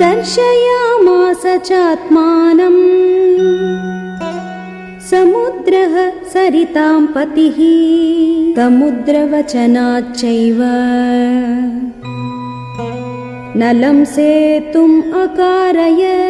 दर्शयामास चात्मानम् समुद्रः सरितां पतिः। समुद्रवचनाच्चैव। नलं सेतुम् अकारय।